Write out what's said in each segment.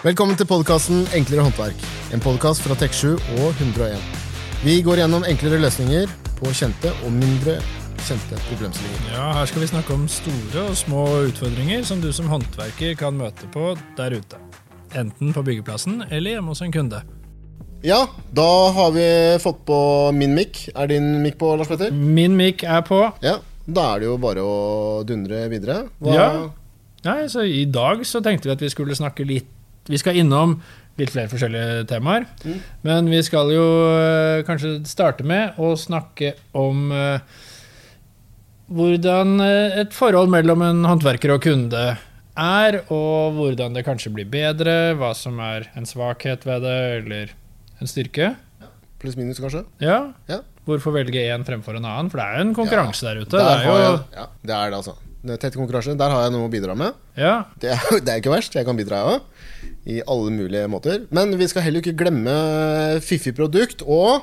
Velkommen til podkasten Enklere håndverk. En podkast fra Tek7 og 101. Vi går gjennom enklere løsninger på kjente og mindre kjente problemstillinger. Ja, Her skal vi snakke om store og små utfordringer som du som håndverker kan møte på der ute. Enten på byggeplassen eller hjemme hos en kunde. Ja, da har vi fått på min mic. Er din mic på, Lars Petter? Min mic er på. Ja, Da er det jo bare å dundre videre. Hva? Ja. Nei, så I dag så tenkte vi at vi skulle snakke litt Vi skal innom litt flere forskjellige temaer. Mm. Men vi skal jo øh, kanskje starte med å snakke om øh, hvordan øh, et forhold mellom en håndverker og kunde er, og hvordan det kanskje blir bedre, hva som er en svakhet ved det, eller en styrke. Pluss minus, kanskje? Ja. Ja. Hvorfor velge én fremfor en annen? For det er jo en konkurranse der ute. Der det er jo, jeg, ja, det er det, altså. Tett konkurranse. Der har jeg noe å bidra med. ja, Det er, det er ikke verst. Jeg kan bidra, jeg òg. I alle mulige måter. Men vi skal heller ikke glemme fiffig produkt og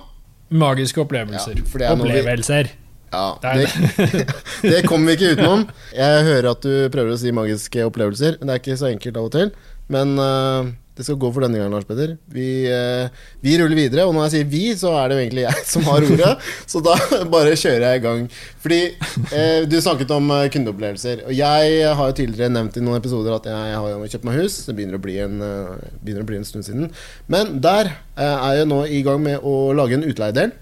magiske opplevelser. Ja, for det er noe vi- Opplevelser. Ja, Det det, kommer vi ikke utenom. Jeg hører at du prøver å si magiske opplevelser. Det er ikke så enkelt av og til. Men eh, det skal gå for denne gangen, Lars Peder. Vi, eh, vi ruller videre. Og når jeg sier vi, så er det jo egentlig jeg som har ordet. så da bare kjører jeg i gang. Fordi eh, du snakket om eh, kundeopplevelser. Og jeg har jo tidligere nevnt i noen episoder at jeg har jo kjøpt meg hus. Det begynner å bli en, eh, å bli en stund siden. Men der er jeg nå i gang med å lage en utleiedel.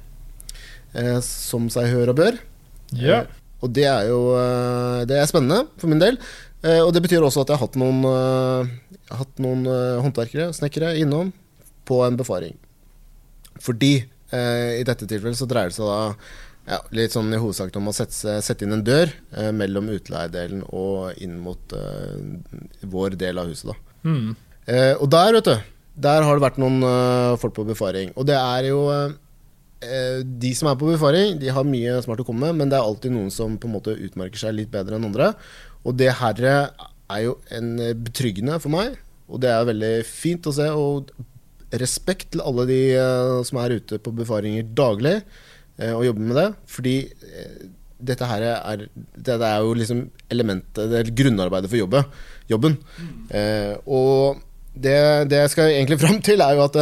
Eh, som seg hør og bør. Yeah. Eh, Og det er jo Det er spennende for min del. Eh, Og det betyr også at jeg har hatt noen, jeg har hatt noen eh, håndverkere, snekkere, innom på en befaring. Fordi eh, i dette tilfellet så dreier det seg da ja, litt sånn i hovedsak om å sette, sette inn en dør eh, mellom utleiedelen og inn mot eh, vår del av huset. da Mm. Eh, og der, vet du, der har det vært noen eh, folk på befaring. Og det er jo De som er på befaring, de har mye smart å komme med, men det er alltid noen som på en måte utmerker seg litt bedre enn andre. Og det her er jo en eh, betryggende for meg, og det er veldig fint å se. Og respekt til alle de eh, som er ute på befaringer daglig eh, og jobber med det. Fordi dette her er dette er jo liksom elementet, det er grunnarbeidet for jobbet, jobben. Eh, og det, det jeg skal egentlig fram til, er jo at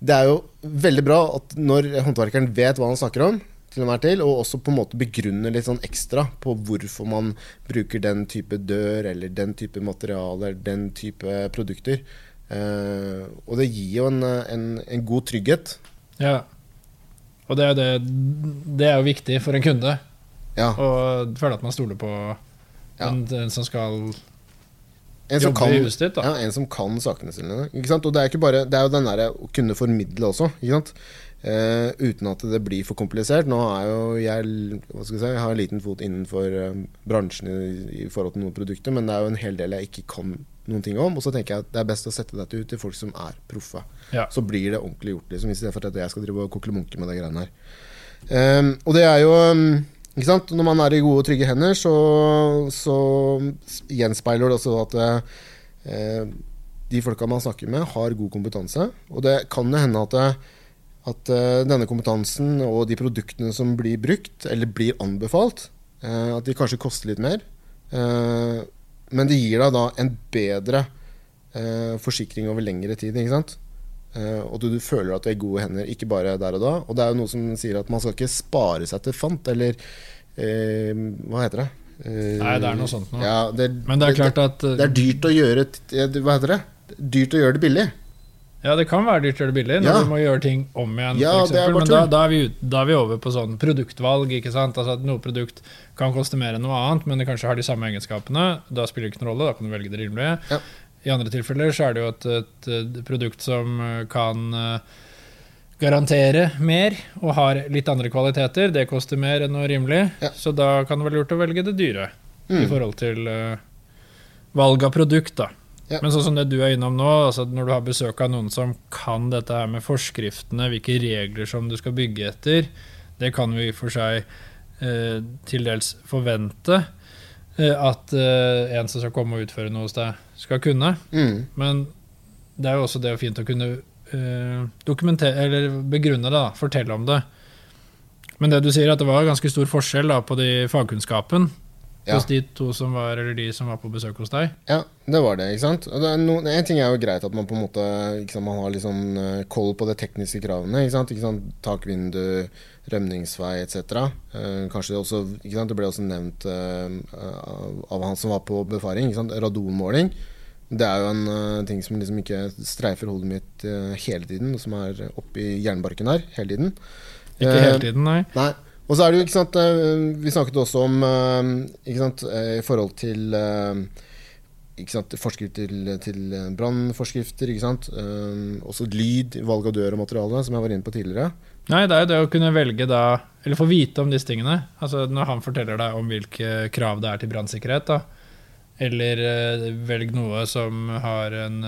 det er jo veldig bra at når håndverkeren vet hva han snakker om, til enhver til, og også på en måte begrunner litt sånn ekstra på hvorfor man bruker den type dør, eller den type materialer, den type produkter. Eh, og det gir jo en, en, en god trygghet. ja. Og det er, det, det er jo viktig for en kunde Ja. å føle at man stoler på Ja. en, en, som skal En som jobbe kan, i huset ditt. Da. ja, en som kan sakene sine. Og det er, bare, det er jo den derre å kunne formidle også, ikke sant? Eh, uten at det blir for komplisert. Nå er jo jeg si, jeg har en liten fot innenfor uh, bransjen i, i forhold til noen produkter, men det er jo en hel del jeg ikke kan noen ting om. Og så tenker jeg at det er best å sette dette ut til folk som er proffe. Ja. Så blir det ordentlig gjort, liksom, istedenfor at jeg skal drive og koklemunke med de greiene her. Um, og det er jo um, ikke sant? Når man er i gode og trygge hender, så, så gjenspeiler det også at uh, de folka man snakker med, har god kompetanse. Og det kan jo hende at, at uh, denne kompetansen og de produktene som blir brukt, eller blir anbefalt, uh, at de kanskje koster litt mer. Uh, men det gir deg da en bedre eh, forsikring over lengre tid. ikke sant? Eh, og du, du føler at du er i gode hender, ikke bare der og da. Og det er jo noe som sier at man skal ikke spare seg til fant, eller eh, Hva heter det? Eh, Nei, det er noe sånt noe. Ja, det, Men det er klart at det er dyrt å gjøre Hva heter det? Dyrt å gjøre det billig. Ja, det kan være dyrt eller billig når Ja. du må gjøre ting om igjen. Ja, Men da, da, er vi, da er vi over på sånn produktvalg. ikke sant? Altså at Noe produkt kan koste mer enn noe annet, men det kanskje har de samme egenskapene. Da spiller det ikke noen rolle, da kan du velge det rimelige. Ja. I andre tilfeller så er det jo et, et, et produkt som eh, kan eh, garantere mer og har litt andre kvaliteter. Det koster mer enn noe rimelig, Ja. så da kan det være lurt å velge det dyre i Mm. forhold til uh, valg av produkt. da. Ja. Men sånn som det du er innom nå, altså når du har besøk av noen som kan dette her med forskriftene, hvilke regler som du skal bygge etter, det kan vi for seg eh, til dels forvente eh, at eh, en som skal komme og utføre noe hos deg, skal kunne. Mm. Men det er jo også det fint å kunne eh, dokumentere, eller begrunne det, da, fortelle om det. Men det du sier, at det var ganske stor forskjell da, på de fagkunnskapen. Ja. hos de to som var, eller de som var på besøk hos deg. Ja, det var det. ikke sant? Det no, en ting er jo greit at man på en måte sant, man har liksom sånn eh, koll på de tekniske kravene. ikke sant? Ikke sant? Takvindu, rømningsvei etc. Eh, kanskje det også, ikke sant? Det ble også nevnt eh, av, av han som var på befaring. ikke sant? Radonmåling. Det er jo en uh, ting som liksom ikke streifer hodet mitt uh, hele tiden, som er oppi jernbarken her hele tiden. Ikke Eh, hele tiden, nei. Nei. Og så er det jo, ikke sant eh, Vi snakket også om eh, Ikke sant eh, I forhold til Ikke sant Forskrift til, til brannforskrifter, ikke sant. Også lyd, valg av dør og materiale, som jeg var inne på tidligere. Nei, det er jo det å kunne velge da Eller få vite om disse tingene. Altså Når han forteller deg om hvilke krav det er til brannsikkerhet, da. Eller velg noe som har en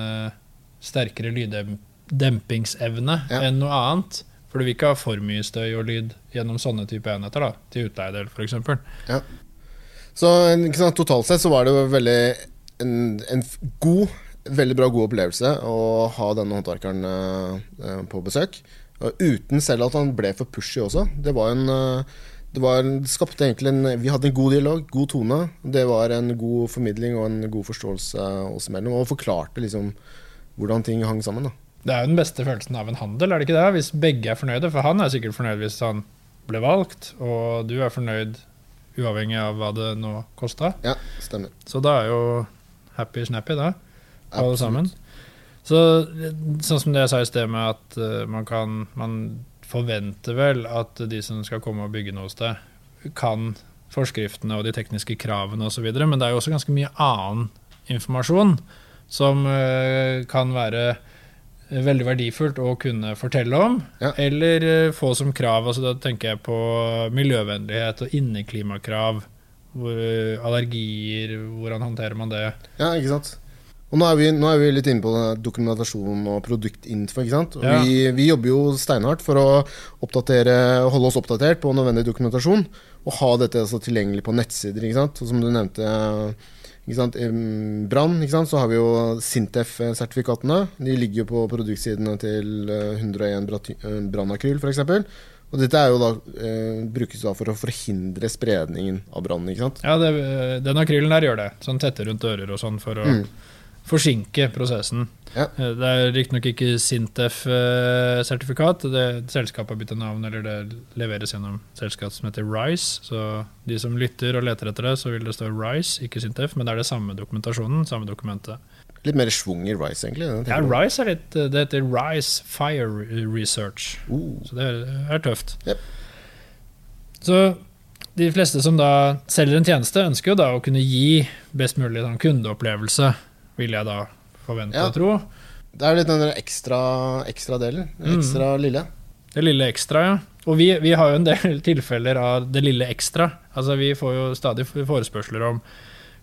sterkere lyddempingsevne Ja. enn noe annet. For du vil ikke ha for mye støy og lyd gjennom sånne type enheter, da. Til utleiedel, f.eks. Så ikke sant, totalt sett så var det jo veldig en, en god Veldig bra, god opplevelse å ha denne håndverkeren eh, eh, på besøk. Uten selv at han ble for pushy også. Det var en eh, det var, det skapte egentlig en Vi hadde en god dialog, god tone. Det var en god formidling og en god forståelse oss imellom. Og forklarte liksom hvordan ting hang sammen. da Det er jo den beste følelsen av en handel, er det ikke det? Hvis begge er fornøyde. For han er sikkert fornøyd hvis han ble valgt, og du er fornøyd uavhengig av hva det nå kosta. Ja, stemmer. Så da er jo happy snappy, da, alle sammen. Så sånn som det jeg sa i sted med at uh, man kan Man forventer vel at de som skal komme og bygge noe hos deg, kan forskriftene og de tekniske kravene osv., men det er jo også ganske mye annen informasjon som uh, kan være veldig verdifullt å kunne fortelle om, Ja. eller eh, få som krav. altså Da tenker jeg på miljøvennlighet og inneklimakrav. Hvor, eh, allergier, hvordan håndterer man det? Ja, ikke sant. Og nå er vi, nå er vi litt inne på dokumentasjon og produktinfo. ikke sant? Ja. vi, vi jobber jo steinhardt for å oppdatere, holde oss oppdatert på nødvendig dokumentasjon. Og ha dette altså tilgjengelig på nettsider. ikke sant? Og som du nevnte, i brann, så har vi jo Sintef-sertifikatene. De ligger jo på produktsidene til eh, 101 brati- eh, brannakryl, f.eks. Og dette er jo da, eh, brukes da for å forhindre spredningen av brann. Ja, det, den akrylen der gjør det. Sånn tette rundt ører og sånn for å Mm. Forsinke prosessen. Ja. Eh, Det er riktignok ikke Sintef-sertifikat. Det Selskapet har bytta navn, eller det leveres gjennom selskap som heter Rise. Så de som lytter og leter etter det, så vil det stå Rise, ikke Sintef. Men det er det samme dokumentasjonen, samme dokumentet. Litt mer schwung i Rice, egentlig. Ja, Rice. Er litt Det heter Rise Fire Research. Uh. Så det er tøft. Yep. Så de fleste som da selger en tjeneste, ønsker jo da å kunne gi best mulig sånn kundeopplevelse, vil jeg da forvente Ja. og tro. Det er litt den ekstra, ekstra delen. Mm. Ekstra lille. Det lille ekstra, ja. Og vi, vi har jo en del tilfeller av det lille ekstra. Altså Vi får jo stadig forespørsler om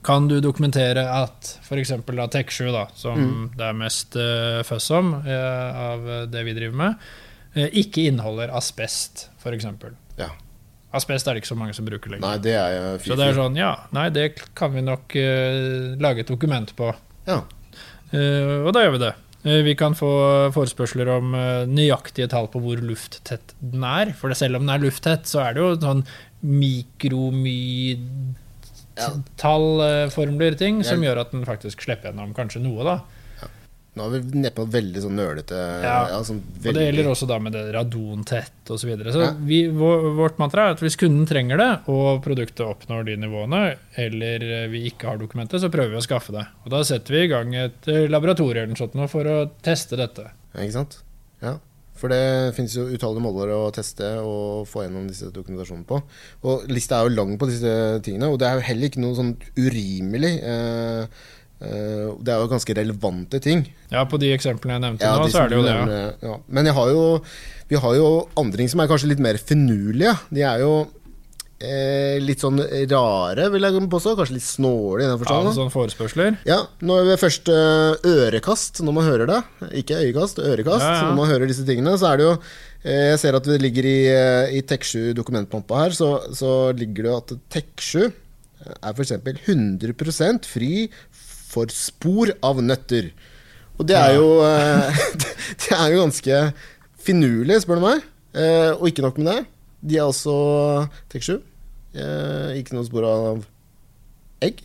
kan du dokumentere at f.eks. Tech7, da, som Mm. det er mest uh, føss om uh, av det vi driver med, uh, ikke inneholder asbest, f.eks. Ja. Asbest er det ikke så mange som bruker lenger. Nei, det er jo Så det er sånn, ja, nei, det kan vi nok uh, lage et dokument på. Ja. Eh, og da gjør vi det. Eh, vi kan få forespørsler om eh, nøyaktige tall på hvor lufttett den er. For selv om den er lufttett, så er det jo sånn Ja. mikromy-tallformler ting som gjør at den faktisk slipper gjennom kanskje noe, da. Nå er vi nedpå veldig sånn nølete Ja. ja, sånn Og det gjelder også da med det radontett osv. Så, videre. så Ja. vi, vårt mantra er at hvis kunden trenger det, og produktet oppnår de nivåene, eller vi ikke har dokumentet, så prøver vi å skaffe det. Og da setter vi i gang et eh, laboratorium eller noe for å teste dette. Ja, ikke sant? Ja. For det finnes jo utallige måler å teste og få gjennom disse dokumentasjonene på. Og lista er jo lang på disse tingene, og det er jo heller ikke noe sånn urimelig. Eh, det er jo ganske relevante ting. Ja, på de eksemplene jeg nevnte Ja, nå, så er det jo det. Ja. ja. Men jeg har jo, vi har jo andre ting som er kanskje litt mer finurlige. De er jo eh, litt sånn rare, vil jeg påstå. Kanskje litt snåle i den Ja, forstand. sånn forespørsler. Ja, nå er vi først eh, ørekast når man hører det. Ikke øyekast, ørekast. Ja, ja. Når man hører disse tingene, så er det jo eh, Jeg ser at det ligger i, eh, i Tek7 dokumentpampa her, så, så ligger det jo at Tek7 er f.eks. 100% fri for spor av nøtter. Og det er jo eh, Det er jo ganske finurlig, spør du meg. Eh, og ikke nok med det. De er også Tek7. Eh, ikke noe spor av egg.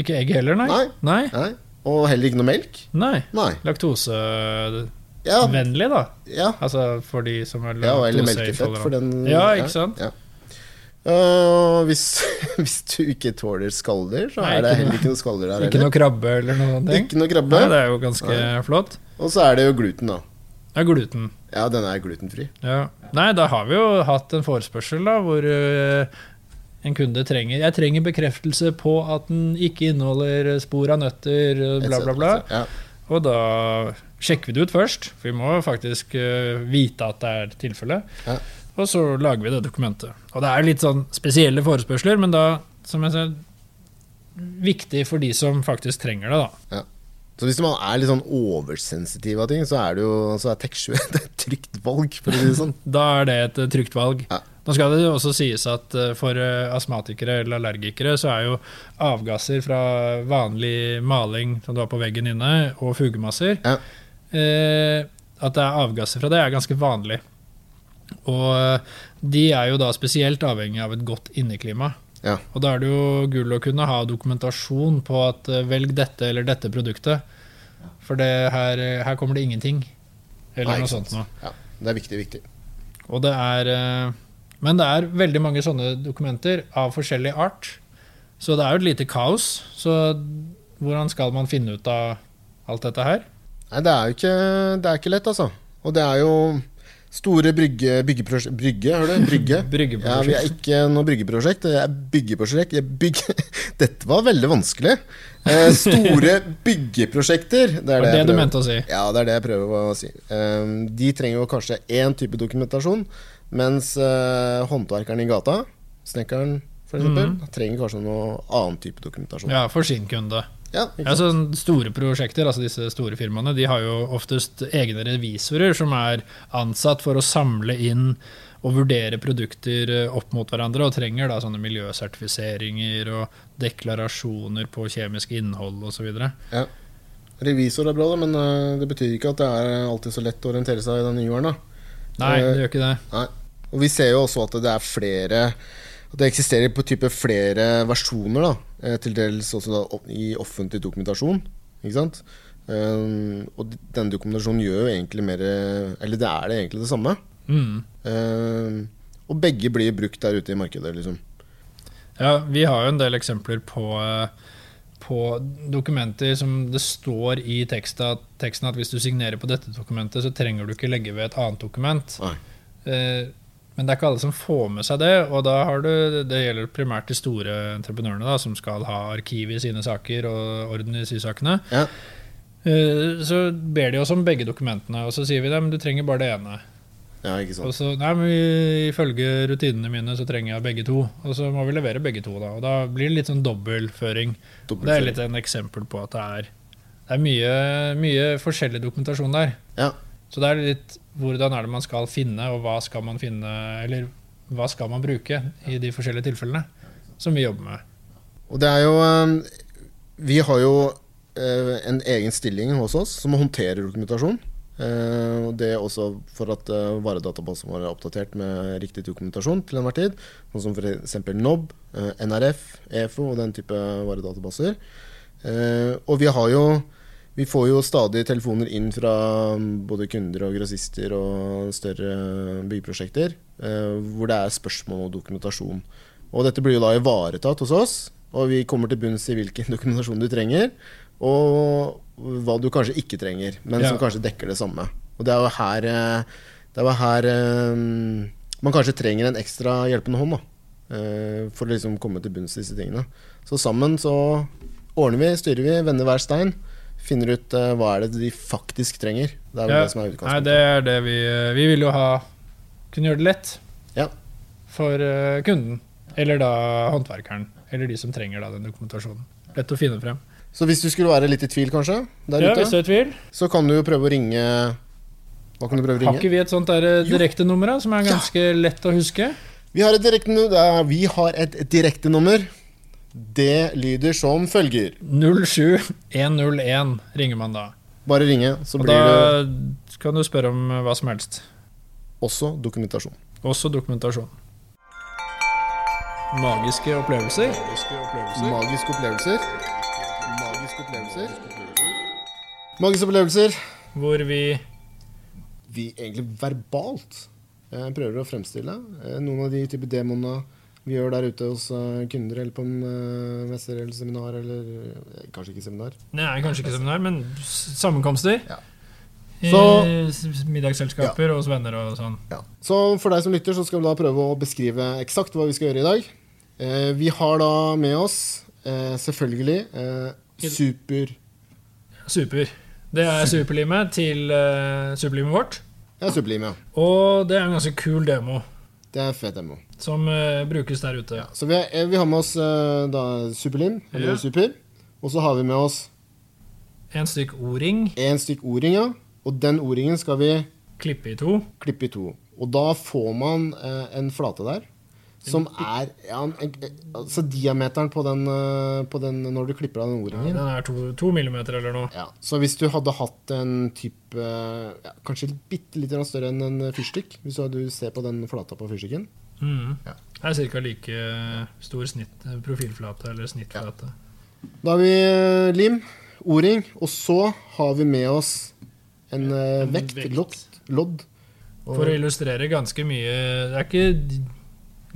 Ikke egg heller, nei? Nei. Nei. Nei. Og heller ikke noe melk. nei. Nei. Laktosevennlig, da. ja. Altså for de som er ja eller melkefett, for den Ja, ikke sant? Ja. Og hvis, hvis du ikke tåler skalldyr, så Nei, er det heller ikke noe skalldyr der Ikke noe krabbe eller noen ting? Ikke noe krabbe. Nei, det er jo ganske flott. Og så er det jo gluten, da. Er gluten. Ja, den er glutenfri. Ja. Nei, da har vi jo hatt en forespørsel da, hvor uh, en kunde trenger Jeg trenger bekreftelse på at den ikke inneholder spor av nøtter, øh, bla, bla, bla. Ja. Og da sjekker vi det ut først. For vi må faktisk uh, vite at det er tilfellet. Ja. Og så lager vi det dokumentet. Og det er litt sånn spesielle forespørsler, men da, som jeg sier, viktig for de som faktisk trenger det, da. Så hvis man er litt sånn oversensitiv av ting, så er det jo så er Tek7 et trygt valg, for å si det sånn. Da er det et eh, trygt valg. Ja. Nå skal det jo også sies at eh, for eh, astmatikere eller allergikere så er jo avgasser fra vanlig maling som du har på veggen inne, og fugemasser Ja. eh, At det er avgasser fra det, er ganske vanlig. Og eh, de er jo da spesielt avhengig av et godt inneklima. Ja. Og da er det jo gull å kunne ha dokumentasjon på at eh, velg dette eller dette produktet. For det her, eh, her kommer det ingenting. Eller Nei, noe sånt noe. Ja, det er viktig, viktig. Og det er Men det er veldig mange sånne dokumenter av forskjellig art. Så det er jo et lite kaos. Så hvordan skal man finne ut av alt dette her? Nei, det er jo ikke, det er ikke lett, altså. Og det er jo store brygge, byggeprosjekt Brygge, hører du? Brygge. Ja, vi er ikke noe bryggeprosjekt, det er byggeprosjekt. Jeg bygge... Dette var veldig vanskelig. Eh, store byggeprosjekter. Det er det, det du mente å si. Ja, det er det jeg prøver å si. Eh, de trenger jo kanskje én type dokumentasjon, mens eh, håndverkeren i gata, snekkeren for eksempel, trenger kanskje noe annen type dokumentasjon. Ja, for sin kunde. Ja, ikke Ja, så store prosjekter, altså disse store firmaene, de har jo oftest egne revisorer som er ansatt for å samle inn og vurdere produkter eh, opp mot hverandre, og trenger da sånne miljøsertifiseringer og deklarasjoner på kjemisk innhold osv. Ja. Revisor er bra, da, men eh, det betyr ikke at det er alltid så lett å orientere seg i den nye. Nei, Eh, det gjør ikke det. Nei. Og vi ser jo også at det er flere At det eksisterer på type flere versjoner, da. eh, Til dels også da i offentlig dokumentasjon. Ikke sant? Um, og denne dokumentasjonen gjør jo egentlig mer Eller det er det egentlig det samme. Mm. Um, og begge blir brukt der ute i markedet, liksom. Ja, vi har jo en del eksempler på, på dokumenter som det står i teksten teksten at hvis du signerer på dette dokumentet, så trenger du ikke legge ved et annet dokument. Nei. Eh, Men det er ikke alle som får med seg det, og da har du, det gjelder primært de store entreprenørene da, som skal ha arkiv i sine saker og orden i sysakene. Ja. Eh, Så ber de oss om begge dokumentene, og så sier vi dem du trenger bare det ene. ja, ikke Og så, nei, men Ifølge rutinene mine så trenger jeg begge to, og så må vi levere begge to. da, og Da blir det litt sånn dobbeltføring. Det er litt en eksempel på at det er, det er mye, mye forskjellig dokumentasjon der. Ja. Så det er litt hvordan er det man skal finne, og hva skal man finne Eller hva skal man bruke i de forskjellige tilfellene som vi jobber med. Og det er jo um, Vi har jo eh, en egen stilling hos oss som håndterer dokumentasjon. Eh, og det er også for at uh, varedatabasen vår er oppdatert med riktig dokumentasjon til enhver tid. Sånn som f.eks. NOB, eh, NRF, EFO og den type varedatabaser. Eh, og vi har jo vi får jo stadig telefoner inn fra um, både kunder og grossister og større byggeprosjekter eh, hvor det er spørsmål og dokumentasjon. Og dette blir jo da ivaretatt hos oss, og vi kommer til bunns i hvilken dokumentasjon du trenger, og hva du kanskje ikke trenger, men Ja. som kanskje dekker det samme. Og det er jo her, eh, det er jo her eh, man kanskje trenger en ekstra hjelpende hånd, da. eh, For å liksom komme til bunns i disse tingene. Så sammen så ordner vi, styrer vi, vender hver stein. Finner ut uh, hva er det de faktisk trenger. Det er Ja, det som er utgangspunktet. Nei, det er det vi Vi vil jo ha Kunne gjøre det lett Ja. for uh, kunden. Eller da håndverkeren. Eller de som trenger da den dokumentasjonen. Lett å finne frem. Så hvis du skulle være litt i tvil, kanskje, der Ja, ute, Hvis du er i tvil, så kan du jo prøve å ringe Hva kan du prøve å ringe? har ikke vi et sånt eh, direktenummer som er Ja. ganske lett å huske? Vi har et direktenummer. ja, Vi har et direktenummer. Det lyder som følger. 07101 ringer man da. Bare ringe, så Og blir da det kan du spørre om hva som helst. også dokumentasjon. Også dokumentasjon. Magiske opplevelser. Magiske opplevelser. Magiske opplevelser. Magiske opplevelser. Hvor vi Vi egentlig verbalt eh, prøver å fremstille eh, noen av de type demoene vi gjør der ute hos eh, kunder, eller på en uh, mester eller seminar, eller eh, kanskje ikke seminar. Er kanskje ikke seminar, men sammenkomster. Ja. Så- middagsselskaper ja. hos venner og sånn. Ja. Så for deg som lytter, så skal vi da prøve å beskrive eksakt hva vi skal gjøre i dag. Eh, vi har da med oss eh, selvfølgelig eh, super Super. Det er superlimet til superlimet vårt. Ja, superlimet, ja. Og det er en ganske kul demo Det er fet demo. Som uh, brukes der ute. Så vi, har- eh, vi har med oss uh, da superlim, eller Ja. super. Og så har vi med oss En stykk O-ring, En stykk O-ring, ja. Og den O-ringen skal vi klippe i to. klippe i to. Og da får man uh, en flate der som er ja, Altså diameteren på den, på den når du klipper av den O-ringen. Den er to, to millimeter eller noe. Ja, så hvis du hadde hatt en type ja, Kanskje bitte litt større enn en fyrstikk, hvis du ser på den flata på fyrstikken Mm. Ja. Det er ca. like stor snitt, profilflate eller snittflate. Da har vi eh, lim, O-ring, og så har vi med oss en eh, En vekt, vekt. lodd. lodd. Og For å illustrere ganske mye Det er ikke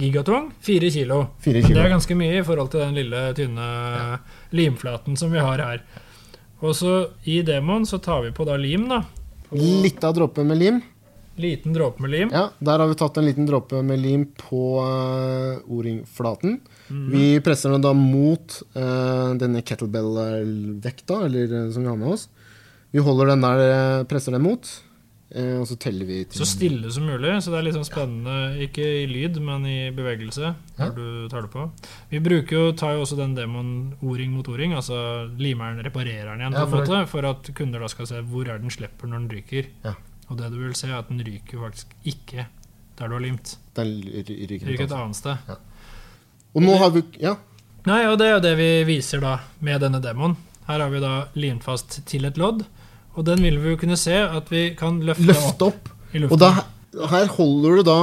gigatong, Fire kilo. fire Men det er ganske mye i forhold til den lille, tynne limflaten som vi har her. Og så i demoen så tar vi på da lim, da. Litt av dråpe med lim. Liten dråpe med lim. Ja, Der har vi tatt en liten dråpe med lim på uh, O-ringflaten. Mm. Vi presser den da mot uh, denne kettlebell-vekta, eller eh, som vi har med oss. Vi holder den der, eh, presser den mot, uh, og så teller vi til Så stille som mulig, så det er litt sånn spennende. Ikke i lyd, men i bevegelse. Ja. når du tar det på. Vi bruker jo, tar jo også den demoen O-ring mot O-ring, altså limeren reparerer den igjen Ja, for- måte, for at kunder da skal se hvor er den slipper når den ryker. Ja. Og det du vil se, er at den ryker faktisk ikke der du har limt. Den ry- ry- ryker ryker et altså. annet sted. Og nå har vi Ja, Nei, og det er jo det vi viser da med denne demoen. Her har vi da limt fast til et lodd, og den vil vi jo kunne se at vi kan løfte, løfte opp. i luften. Og da, her holder du da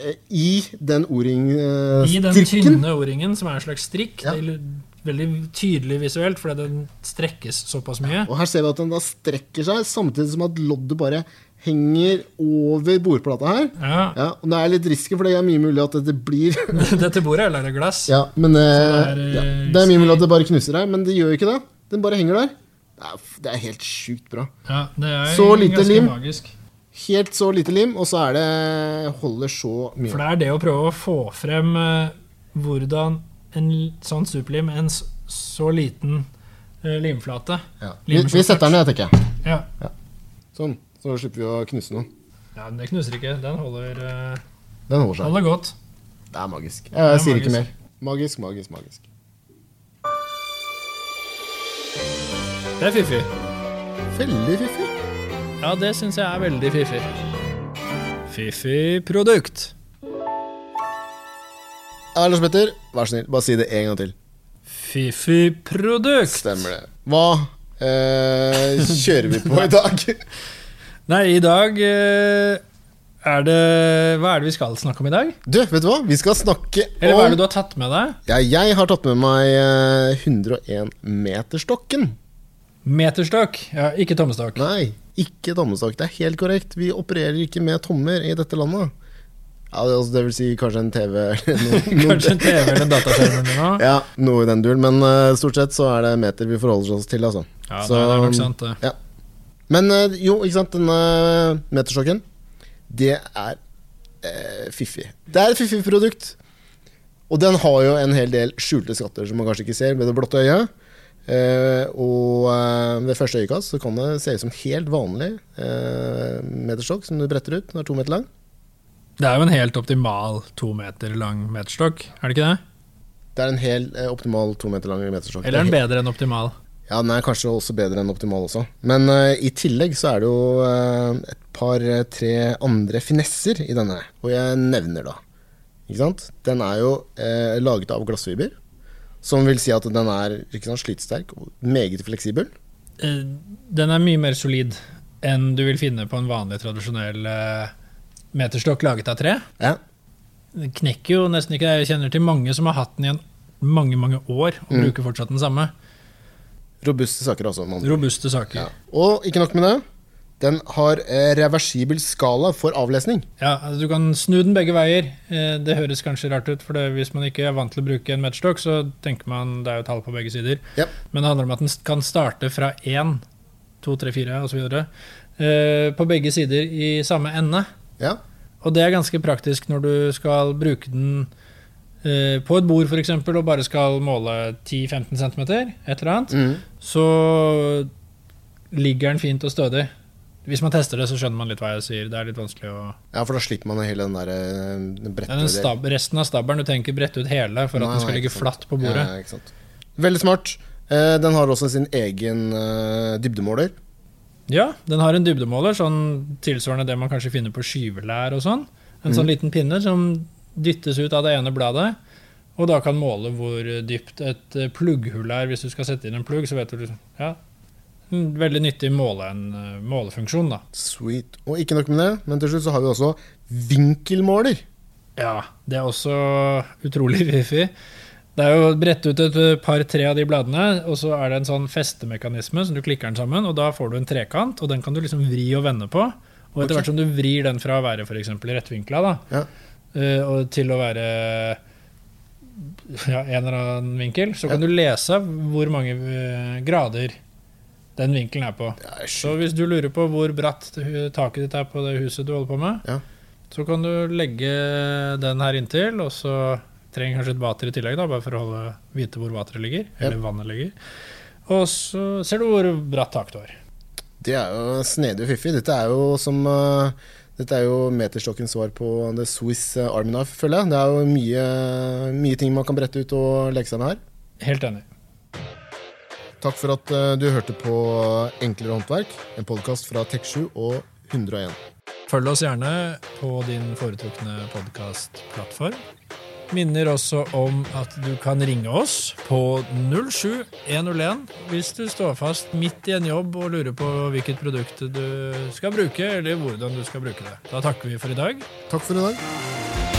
eh, i den O-ring-strikken. I den tynne O-ringen, som er en slags strikk. Ja. Veldig tydelig visuelt, fordi den strekkes såpass mye. Og her ser vi at den da strekker seg, samtidig som at loddet bare henger over bordplata her. Ja, Ja, og det er litt risky, for det er mye mulig at dette blir Dette bordet er laget av glass. Ja, men eh, det er, ja, eh, Det er mye mulig at det bare knuser her, men det gjør jo ikke det. Den bare henger der. Det er, det er helt sjukt bra. Ja, det er Så lite lim. magisk. Helt så lite lim, og så er det holder så mye. For det er det å prøve å få frem eh, hvordan en sånn superlim, en så liten uh, limflate Ja. Vi, vi setter den ned, tenker jeg. Ja. Sånn. Så slipper vi å knuse noen. ja, men det knuser ikke. Den holder, uh, Den holder seg. holder godt. Det er magisk. Jeg, jeg er sier ikke mer. Magisk, magisk, magisk. Det er fiffig. Veldig fiffig. Ja, det syns jeg er veldig fiffig. Fiffig produkt. Ja, Lars Petter, vær så snill, bare si det en gang til. Fifi-produkt. Stemmer det. Hva eh, kjører vi på i dag? Nei, i dag eh, er det Hva er det vi skal snakke om i dag? Du, vet du hva? Vi skal snakke om Eller hva er det du har tatt med deg? ja, Jeg har tatt med meg eh, 101-meterstokken. Meterstokk. Ja, ikke tommestokk. Nei, ikke tommestokk. Det er helt korrekt. Vi opererer ikke med tommer i dette landet. Ja, altså, det vil si kanskje en TV eller noe. Kanskje en TV eller en dataskjerm eller? Ja, noe i den duren. Men uh, stort sett så er det meter vi forholder oss til, altså. Ja, Så- det er nok sant, det. Men uh, jo, ikke sant, denne meterstokken, det er uh, fiffig. Det er et fiffig produkt. Og den har jo en hel del skjulte skatter som man kanskje ikke ser med det blotte øyet. Uh, og uh, ved første øyekast så kan det se ut som helt vanlig uh, meterstokk som du bretter ut. Den er to meter lang. Det er jo en helt optimal to meter lang meterstokk, er det ikke det? Det er en helt eh, optimal to meter lang meterstokk. Eller er den bedre enn optimal? Ja, den er kanskje også bedre enn optimal også. Men uh, i tillegg så er det jo uh, et par-tre andre finesser i denne. Og jeg nevner da. Ikke sant? Den er jo eh, laget av glassfiber. Som vil si at den er sant, slitsterk og meget fleksibel. Den er mye mer solid enn du vil finne på en vanlig, tradisjonell meterstokk laget av tre. Ja. Den knekker jo nesten ikke. Jeg kjenner til mange som har hatt den i en mange, mange år, og Mm. bruker fortsatt den samme. Robuste saker, altså. Robuste saker. Ja. Og ikke nok med det. Den har eh, reversibel skala for avlesning. Ja, altså Du kan snu den begge veier. Eh, Det høres kanskje rart ut, for det, hvis man ikke er vant til å bruke en meterstokk, så tenker man det er jo tall på begge sider. Ja. Men det handler om at den kan starte fra én, to, tre, fire osv. Eh, på begge sider i samme ende. Ja. Og det er ganske praktisk når du skal bruke den eh, på et bord f.eks. og bare skal måle 10-15 cm, et eller annet, Mm. så ligger den fint og stødig. Hvis man tester det, så skjønner man litt hva jeg sier. Det er litt vanskelig å ja, for da slipper man hele den der eh, brette den stab resten av stabelen. Du trenger ikke brette ut hele for at Nei, den skal ligge flatt på bordet. Ja. Veldig smart. Eh, den har også sin egen dybdemåler. Ja, den har en dybdemåler, sånn tilsvarende det man kanskje finner på skyvelær og sånn. En mm. sånn liten pinne som dyttes ut av det ene bladet, og da kan måle hvor dypt et eh, plugghull er. Hvis du skal sette inn en plugg, så vet du liksom Ja. En veldig nyttig måle, en, eh, målefunksjon, da. Sweet. Og ikke nok med det, men til slutt så har vi også vinkelmåler. Ja, det er også utrolig fiffig. Det er jo brett ut et par-tre av de bladene, og så er det en sånn festemekanisme som du klikker den sammen, og da får du en trekant, og den kan du liksom vri og vende på. Og etter hvert som du vrir den fra å være f.eks. rettvinkla da, Ja. eh, og til å være ja, en eller annen vinkel, så kan du lese hvor mange eh, grader den vinkelen er på. Er Så hvis du lurer på hvor bratt taket ditt er på det huset du holder på med, Ja. så kan du legge den her inntil, og så trenger kanskje et vater i tillegg, da, bare for å holde, vite hvor vateret ligger, Eller eller vannet ligger. Og så ser du hvor bratt tak du har. Det er jo snedig og fiffig. Dette er jo som uh, dette er jo meterstokkens svar på The Swiss eh, Army Knife, føler jeg. Det er jo mye, mye ting man kan brette ut og leke seg med her. Helt enig. Takk for at eh, du hørte på Enklere håndverk, en podkast fra Tek7 og 101. Følg oss gjerne på din foretrukne podkastplattform. Minner også om at du kan ringe oss på 07101 hvis du står fast midt i en jobb og lurer på hvilket produkt du skal bruke, eller hvordan du skal bruke det. Da takker vi for i dag. Takk for i dag.